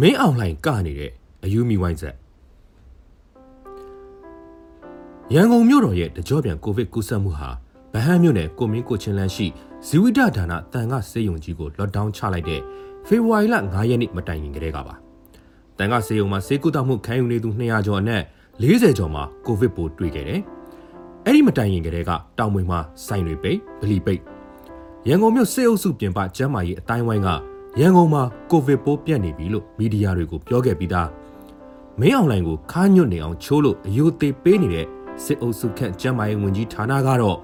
မင်းအောင်လှိုင်ကနေတဲ့အယူမီဝိုင်းဆက်ရန်ကုန်မြို့တော်ရဲ့တကြောပြန်ကိုဗစ်ကူးစက်မှုဟာဗဟန်းမြို့နယ်ကိုမင်းကိုချင်းလန်းရှိဇီဝိတဒါနတန်ခစေယုံကြီးကိုလော့ဒေါင်းချလိုက်တဲ့ဖေဖော်ဝါရီလ9ရက်နေ့မတိုင်ခင်ကတည်းကပါတန်ခစေယုံမှာစေကူတောက်မှုခံယူနေသူ200ကျော်အနက်40ကျော်မှာကိုဗစ်ပိုးတွေ့ခဲ့တယ် အဲ့ဒီမတိုင်ခင်ကတည်းကတောင်မွေမှာစိုင်တွေပိတ်ဗလီပိတ်ရန်ကုန်မြို့စေအုပ်စုပြင်ပကျမ်းမာရေးအတိုင်းဝိုင်းကရန်ကုန်မှာကိုဗစ်ပိုးပြန့်နေပြီလို့မီဒီယာတွေကိုပြောခဲ့ပြီးသားမင်းအောင်လိုင်ကိုခါညွတ်နေအောင်ချိုးလို့အယိုသေးပေးနေတဲ့စစ်အုပ်စုခန့်ကျမ်းမာရေးဝန်ကြီးဌာနကတော့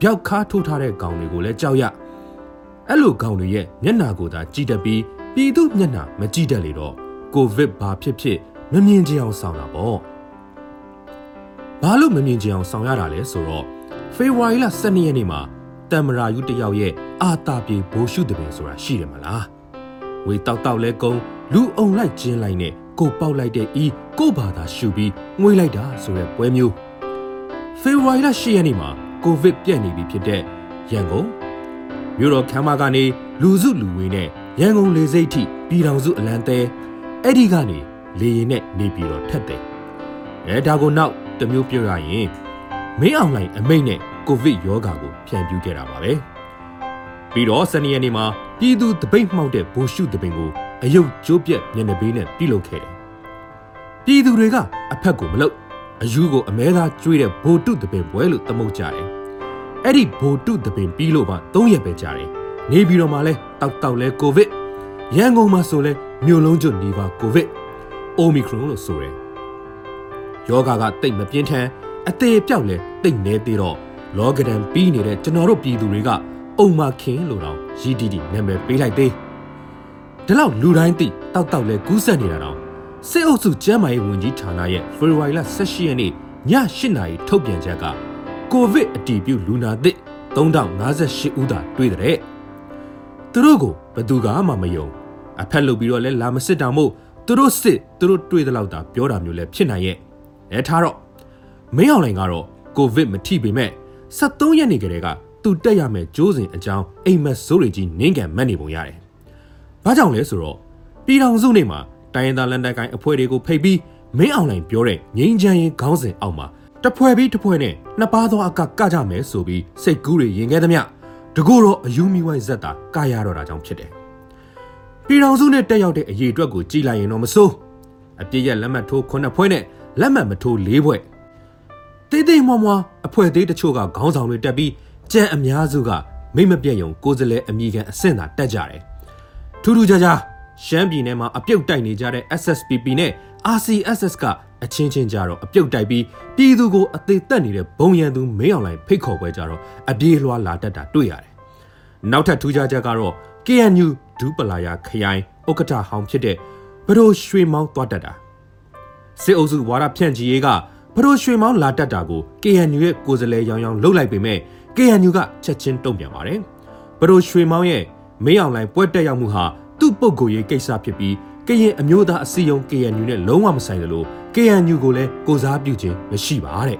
ပျောက်ခါထိုးထားတဲ့ကောင်တွေကိုလည်းကြောက်ရအဲ့လိုကောင်တွေရဲ့မျက်နာကိုသာကြည်တတ်ပြီးပြည်သူမျက်နာမကြည့်တတ်လေတော့ကိုဗစ်ဘာဖြစ်ဖြစ်မမြင်ကြအောင်ဆောင်တာပေါ့ ဘာလို့မမြင်ကြအောင်ဆောင်ရတာလဲဆိုတော့ဖေဖော်ဝါရီလ12ရက်နေ့မှာတမ်မရာယူတယောက်ရဲ့အာတာပြေဘိုးရှုတပင်ဆိုတာရှိတယ်မလားဝေတောက်တောက်လဲကုန်းလူအုံလိုက်ကျင်းလိုက်နဲ့ကိုပေါက်လိုက်တဲ့ဤကိုဘာသာရှုပြီးငွေလိုက်တာဆိုတဲ့ပွဲမျိုးဖေဖော်ဝါရီလ10ရက်နေ့မှာကိုဗစ်ပြန့်နေပြီဖြစ်တဲ့ရန်ကုန်မြို့တော်ခမ်းမကနေလူစုလူဝေးနဲ့ရန်ကုန်လေစိတ်ထိပြည်တော်စုအလံတဲအဲ့ဒီကနေလေရင်နဲ့နေပြည်တော်ထက်တယ်အဲဒါကိုနောက် တစ်မျိုးပြောရရင်မင်းအောင်လှိုင်အမိတ်နဲ့ကိုဗစ်ရောဂါကိုဖြန့်ပြူးခဲ့တာပါပဲပြီးတော့စနေရက်နေ့မှာပြည်သူတပိတ်မှောက်တဲ့ဘိုလ်ရှုတပင်ကိုအယုတ်ကျိုးပြက်မျက်နှာပေးနဲ့ပြုလုပ်ခဲ့တယ်ပြည်သူတွေကအဖက်ကိုမလုပ်အယူကိုအမဲသားကျွေးတဲ့ဘိုတုတပင်ပွဲလို့သမုတ်ကြတယ်အဲ့ဒီဘိုတုတပင်ပြီးလို့ပါ၃ရက်ပဲကြာတယ်နေပြီးတော့မှလဲတောက်တောက်လဲကိုဗစ်ရန်ကုန်မှာဆိုလဲမြို့လုံးကျွတ်နေပါကိုဗစ်အိုမီခရွန်လို့ဆိုတယ် ယောဂါကတိတ်မပြင်းထန်အသေးပြောက်လဲတိတ်နေသေးတော့လောကဒန်ပြီးနေတဲ့ကျွန်တော်တို့ပြည်သူတွေကအုံမခင်လို့တော့ရည်တီတီနာမည်ပေးလိုက်သေးဒီလောက်လူတိုင်းသိတောက်တောက်လဲကူးဆက်နေတာတော့စစ်အုပ်စုကျမ်းမာရေးဝန်ကြီးဌာနရဲ့ဖေဖော်ဝါရီလ18ရက်နေ့ည8နာရီထုတ်ပြန်ချက်ကကိုဗစ်အတည်ပြုလူနာသစ်3058ဦးသာတွေ့တဲ့သူတို့ကိုဘယ်သူကမှမယုံအဖက်လုပ်ပြီးတော့လဲလာမစစ်တာမို့သူတို့စစ်သူတို့တွေ့တဲ့လောက်သာပြောတာမျိုးလဲဖြစ်နိုင်ရဲ့ အဲထားတော့မင်းအောင်လိုင်ကတော့ကိုဗစ်မထိပေမဲ့73ရက်နေကြတဲ့ကသူတက်ရမယ်ကြိုးစဉ်အကြောင်းအိမ်မက်စိုးတွေကြီးနင်းကန်မက်နေပုံရတယ်။ဘာကြောင့်လဲဆိုတော့ပြည်ထောင်စုနေမှာတိုင်းရင်းသားလက်နက်ကိုင်အဖွဲ့တွေကိုဖိတ်ပြီးမင်းအောင်လိုင်ပြောတဲ့ငိမ့်ချမ်းရင်ခေါင်းစဉ်အောက်မှာတဖွဲပြီးတဖွဲနဲ့နှစ်ပါးသောအကကကြမယ်ဆိုပြီးစိတ်ကူးတွေရင်ခဲ့သမျှတကူတော့အယူမီဝိုင်းဇက်တာကာရတော့တာကြောင့်ဖြစ်တယ်။ပြည်ထောင်စုနဲ့တက်ရောက်တဲ့အရေးအတွက်ကိုကြည်လိုက်ရင်တော့မစိုးအပြည့်ရလက်မှတ်ထိုးခုနှစ်ဖွဲနဲ့ လက်မှတ်မထိုးလေးဖွဲတေးသေးမွားမွားအဖွဲ့သေးတချို့ကခေါင်းဆောင်တွေတက်ပြီးကြံအများစုကမိမပြည့်ယုံကိုယ်စလဲအမိခံအဆင့်သာတက်ကြတယ်။ထူးထူးခြားခြားရှမ်းပြည်နယ်မှာအပြုတ်တိုက်နေကြတဲ့ SSPP နဲ့ RCSS ကအချင်းချင်းကြတော့အပြုတ်တိုက်ပြီးပြည်သူကိုအသေးသက်နေတဲ့ဘုံရန်သူမင်းအောင်လှိုင်ဖိတ်ခေါ်ပွဲကြတော့အပြေးလွှာလာတတ်တာတွေ့ရတယ်။နောက်ထပ်ထူးခြားချက်ကတော့ KNU ဒူးပလာယာခရိုင်ဥက္ကဋ္ဌဟောင်းဖြစ်တဲ့ဘရိုရွှေမောင်းသွားတတ်တာ စစ်အုပ်စုဝါဒဖြန့်ချီရေးကဘရိုရွှေမောင်းလာတတ်တာကို KNU ရဲ့ကိုယ်စားလှယ်ရောင်ရောင်လှုပ်လိုက်ပေမဲ့ KNU ကချက်ချင်းတုံ့ပြန်ပါတယ်ဘရိုရွှေမောင်းရဲ့မင်းအောင်လှိုင်ပွဲတက်ရောက်မှုဟာသူ့ပုံကိုယ်ရေးကိစ္စဖြစ်ပြီးကရင်အမျိုးသားအစည်းအရုံး KNU နဲ့လုံးဝမဆိုင်တယ်လို့ KNU ကိုလည်းကိုစားပြုခြင်းမရှိပါတဲ့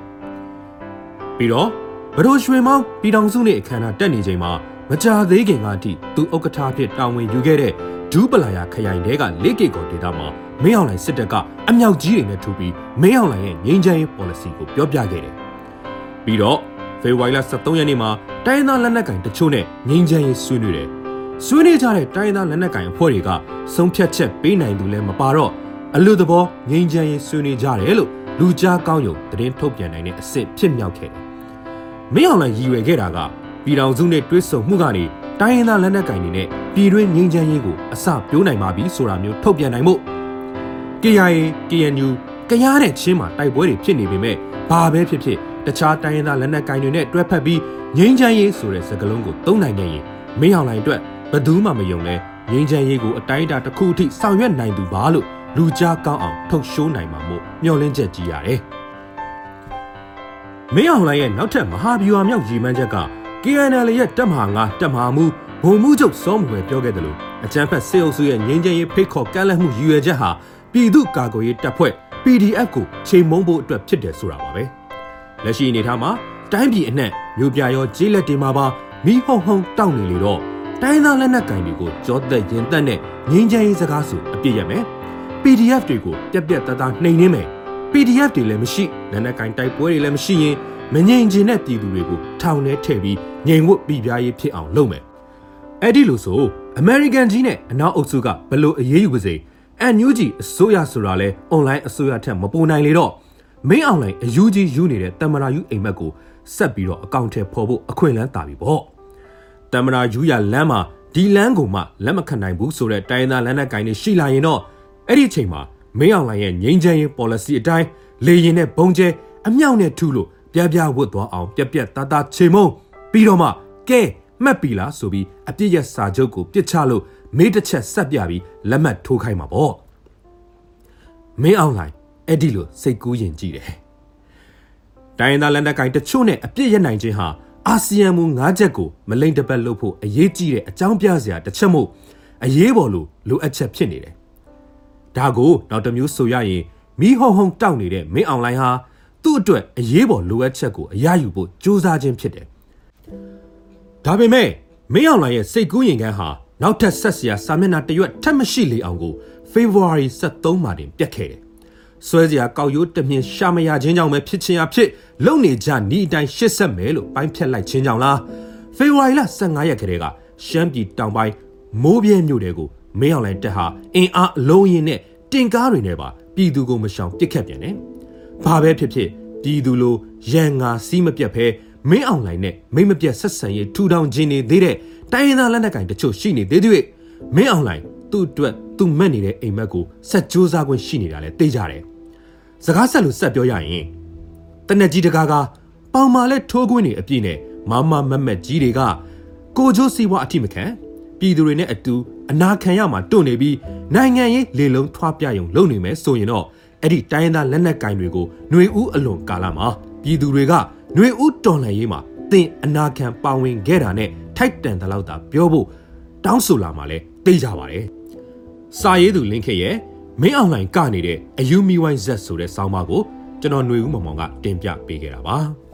ပြီးတော့ဘရိုရွှေမောင်းပြည်တော်စုနဲ့အခမ်းအနားတက်နေချိန်မှာမကြာသေးခင်ကအထိသူဥက္ကဋ္ဌအဖြစ်တာဝန်ယူခဲ့တဲ့ ဒူးပလာယာခရိုင်တဲကလက်ကေကော်ဒေတာမှာမင်းအောင်လှိုင်စစ်တပ်ကအမြောက်ကြီးတွေနဲ့ထူပြီးမင်းအောင်လှိုင်ရဲ့ငြိမ်းချမ်းရေး policy ကိုပြောပြခဲ့တယ်ပြီးတော့ဖေဖော်ဝါရီလ23ရက်နေ့မှာတိုင်းသားလက်နက်ကင်တချို့နဲ့ငြိမ်းချမ်းရေးဆွေးနွေးတယ်ဆွေးနွေးကြတဲ့တိုင်းသားလက်နက်ကင်အဖွဲ့တွေကဆုံးဖြတ်ချက်ပေးနိုင်သူလည်းမပါတော့အလို့သဘောငြိမ်းချမ်းရေးဆွေးနွေးကြတယ်လို့လူကြားကောင်းယုံသတင်းထုတ်ပြန်နိုင်တဲ့အဆင့်ဖြစ်မြောက်ခဲ့တယ်။မင်းအောင်လှိုင်ရည်ရွယ်ခဲ့တာကပြည်တော်စုနဲ့တွဲဆုံမှုကနေ တိုင်းရင်းသားလက်နက်ကင်တွေနဲ့ပြည်တွင်းငြိမ်းချမ်းရေးကိုအစပြိုးနိုင်ပါပြီဆိုတာမျိုးထုတ်ပြန်နိုင်မှု KIA KNU ကရားနဲ့ချင်းမှာတိုက်ပွဲတွေဖြစ်နေပေမဲ့ဘာပဲဖြစ်ဖြစ်တခြားတိုင်းရင်းသားလက်နက်ကင်တွေနဲ့တွဲဖက်ပြီးငြိမ်းချမ်းရေးဆိုတဲ့စကားလုံးကိုသုံးနိုင်ခဲ့ရင်မင်းအောင်လှိုင်အတွက်ဘယ်သူမှမယုံလဲငြိမ်းချမ်းရေးကိုအတိုင်းအတာတစ်ခုအထိဆောင်ရွက်နိုင်သူပါလို့လူကြားကောင်းအောင်ထုတ်ရှိုးနိုင်မှာမို့မျှော်လင့်ချက်ကြီးရတယ်။မင်းအောင်လှိုင်ရဲ့နောက်ထပ်မဟာဗျူဟာမြောက်ရည်မှန်းချက်က KNL ရဲ့တပ်မဟာ9တပ်မဟာမူဘုံမှုချုပ်စောမွယ်ပြောခဲ့တယ်လို့အကြံဖက်စေအုပ်စုရဲ့ငြိမ်းချမ်းရေးဖိတ်ခေါ်ကမ်းလှမ်းမှုရည်ရွယ်ချက်ဟာပြည်သူ့ကာကွယ်ရေးတပ်ဖွဲ့ PDF ကိုချိန်မုံဖို့အတွက်ဖြစ်တယ်ဆိုတာပါပဲ။လက်ရှိအနေအထားမှာတိုင်းပြည်အနှံ့မြို့ပြရောကျေးလက်တွေမှာပါမိဟုံဟုံတောက်နေလေတော့တိုင်းသားလက်နက်ကင်တွေကိုကြောသက်ရင်သက်နဲ့ငင်းချမ်းရေးစကားဆိုအပြစ်ရမယ် PDF တွေကိုပြက်ပြက်တသားနှိမ်နှင်းမယ် PDF တွေလည်းမရှိလက်နက်ကင်တိုက်ပွဲတွေလည်းမရှိရင် မငြိမ်ချင်တဲ့ပြည်သူတွေကိုထောင်ထဲထည့်ပြီးငြိမ်ဝတ်ပြည်ပြားရေးဖြစ်အောင်လုပ်မယ်အဲ့ဒီလို့ဆို American ကြီးနဲ့အနောက်အုပ်စုကဘလို့အရေးယူပါစေအန်ယူဂျီအစိုးရဆိုတာလဲ online အစိုးရထက်မပိုနိုင်လေတော့မင်းအောင်လိုင်းအယူကြီးယူနေတဲ့တမရာယူအိမ်မက်ကိုဆက်ပြီးတော့အကောင့်ထဲပေါ်ဖို့အခွင့်အလန်းတာပြီပေါ့တမရာယူရလမ်းမှာဒီလမ်းကိုမှလက်မခံနိုင်ဘူးဆိုတဲ့တိုင်းသားလမ်းနဲ့ဂိုင်းတွေရှိလာရင်တော့အဲ့ဒီအချိန်မှာမင်းအောင်လိုင်းရဲ့ငြိမ်းချမ်းရေး policy အတိုင်းလေရင်နဲ့ဘုံကျဲအမြောက်နဲ့ထူလို့ ပြပြဝတ်သွားအောင်ပြက်ပြက်သားသားချိန်မုံပြီးတော့မှကဲမှတ်ပြီလားဆိုပြီးအပြစ်ရစာချုပ်ကိုပြစ်ချလို့မေးတစ်ချက်ဆက်ပြပြီးလက်မှတ်ထိုးခိုင်းမှာပေါ့မင်းအောင်လိုင်းအဲ့ဒီလိုစိတ်ကူးရင်ကြည့်တယ်တိုင်းရင်းသားလက်နက်ကိုင်တချို့နဲ့အပြစ်ရနိုင်ခြင်းဟာအာဆီယံမူ၅ချက်ကိုမလိမ့်တပတ်လုပ်ဖို့အရေးကြီးတဲ့အကြောင်းပြစရာတစ်ချက်မို့အရေးပေါ်လို့လိုအပ်ချက်ဖြစ်နေတယ်ဒါကိုနောက်တစ်မျိုးဆိုရရင်မီးဟုံဟုံတောက်နေတဲ့မင်းအောင်လိုင်းဟာ သူ့အတွက်အရေးပေါ်လိုအပ်ချက်ကိုအရယူဖို့ကြိုးစားခြင်းဖြစ်တယ်။ဒါပေမဲ့မင်းအောင်လိုင်းရဲ့စိတ်ကူးရင်ကန်းဟာနောက်ထပ်ဆက်စရာစာမျက်နှာတစ်ရွက်ထပ်မရှိလေအောင်ကို February 23မှာတင်ပြတ်ခဲ့တယ်။ဆွဲစရာကောက်ရိုးတမြင်ရှာမရခြင်းကြောင့်ပဲဖြစ်ချင်းအဖြစ်လုံနေကြဤအတိုင်းရှစ်ဆက်မယ်လို့ပိုင်းဖြတ်လိုက်ခြင်းကြောင့်လား။ February လ15ရက်ခရဲကရှမ်းပြည်တောင်ပိုင်းမိုးပြဲမြို့တဲကိုမင်းအောင်လိုင်းတက်ဟာအင်အားအလုံးရင်နဲ့တင်ကားတွေနဲ့ပါပြည်သူကိုမရှောင်ပစ်ခတ်ပြန်တယ်။ ဘာပဲဖြစ်ဖြစ်ပြည်သူလိုရန်ငါစီးမပြတ်ဖဲမင်းအောင်လိုင်းနဲ့မိမပြတ်ဆက်ဆံရေးထူထောင်ခြင်းနေသေးတဲ့တိုင်းရင်းသားလက်နက်ကိုင်တချို့ရှိနေသေးသေးမင်းအောင်လိုင်းသူ့အတွက်သူ့မက်နေတဲ့အိမ်မက်ကိုဆက်ကြိုးစားခွင့်ရှိနေတာလဲသိကြတယ်။စကားဆက်လို့ဆက်ပြောရရင်တနက်ကြီးတကားကပေါင်မာလဲထိုးခွင်းနေအပြည့်နဲ့မမမက်မက်ကြီးတွေကကိုကျိုးစီဝါအထိမခံပြည်သူတွေနဲ့အတူအနာခံရမှာတွန့်နေပြီးနိုင်ငံရေးလေလုံးထွားပြယုံလုပ်နေမယ်ဆိုရင်တော့ အဲ့ဒီတိုင်းရင်းသားလက်နက်ကင်တွေကိုຫນွေဦးအလွန်ကာလမှာပြည်သူတွေကຫນွေဦးတော်လှန်ရေးမှာတင်အနာခံပါဝင်ခဲ့တာနဲ့ထိုက်တန်တဲ့လောက်သာပြောဖို့တောင်းဆိုလာမှလဲသိကြပါတယ်။စာရေးသူလင်းခေရဲ့မင်းအောင်လှိုင်ကနေတဲ့အယူမီဝိုင်းဇက်ဆိုတဲ့ဆောင်းပါးကိုကျွန်တော်ຫນွေဦးမောင်မောင်ကတင်ပြပေးခဲ့တာပါ။